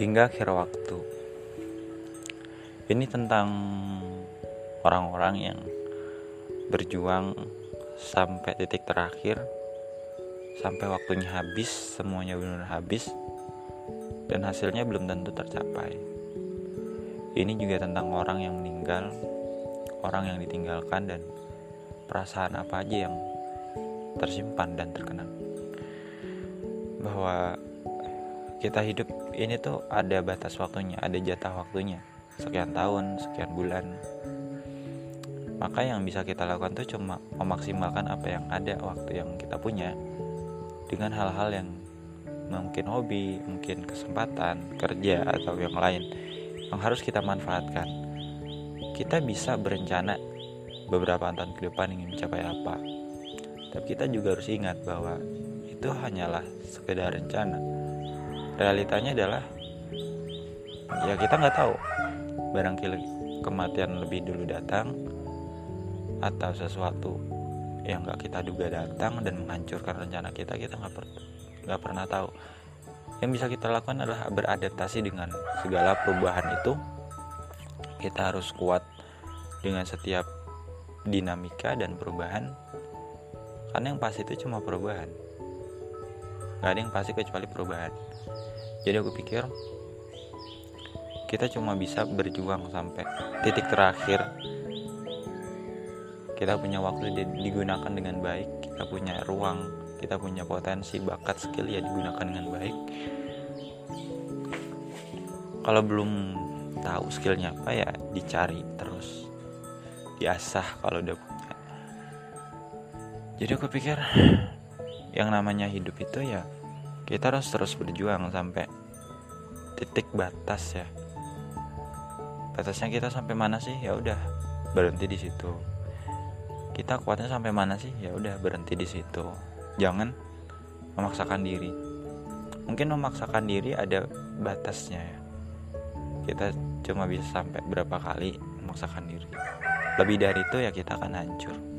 hingga akhir waktu. Ini tentang orang-orang yang berjuang sampai titik terakhir, sampai waktunya habis, semuanya benar habis, dan hasilnya belum tentu tercapai. Ini juga tentang orang yang meninggal, orang yang ditinggalkan, dan perasaan apa aja yang tersimpan dan terkenang. Bahwa kita hidup ini tuh ada batas waktunya, ada jatah waktunya, sekian tahun, sekian bulan. Maka yang bisa kita lakukan tuh cuma memaksimalkan apa yang ada waktu yang kita punya dengan hal-hal yang mungkin hobi, mungkin kesempatan, kerja atau yang lain yang harus kita manfaatkan. Kita bisa berencana beberapa tahun ke depan ingin mencapai apa. Tapi kita juga harus ingat bahwa itu hanyalah sekedar rencana realitanya adalah ya kita nggak tahu. Barangkali kematian lebih dulu datang atau sesuatu yang nggak kita duga datang dan menghancurkan rencana kita kita nggak per, pernah tahu. Yang bisa kita lakukan adalah beradaptasi dengan segala perubahan itu. Kita harus kuat dengan setiap dinamika dan perubahan. Karena yang pasti itu cuma perubahan nggak ada yang pasti kecuali perubahan. Jadi aku pikir kita cuma bisa berjuang sampai titik terakhir. Kita punya waktu digunakan dengan baik kita punya ruang kita punya potensi bakat skill ya digunakan dengan baik. Kalau belum tahu skillnya apa ya dicari terus. Diasah kalau udah punya. Jadi aku pikir yang namanya hidup itu ya kita harus terus berjuang sampai titik batas ya. Batasnya kita sampai mana sih? Ya udah berhenti di situ. Kita kuatnya sampai mana sih? Ya udah berhenti di situ. Jangan memaksakan diri. Mungkin memaksakan diri ada batasnya ya. Kita cuma bisa sampai berapa kali memaksakan diri. Lebih dari itu ya kita akan hancur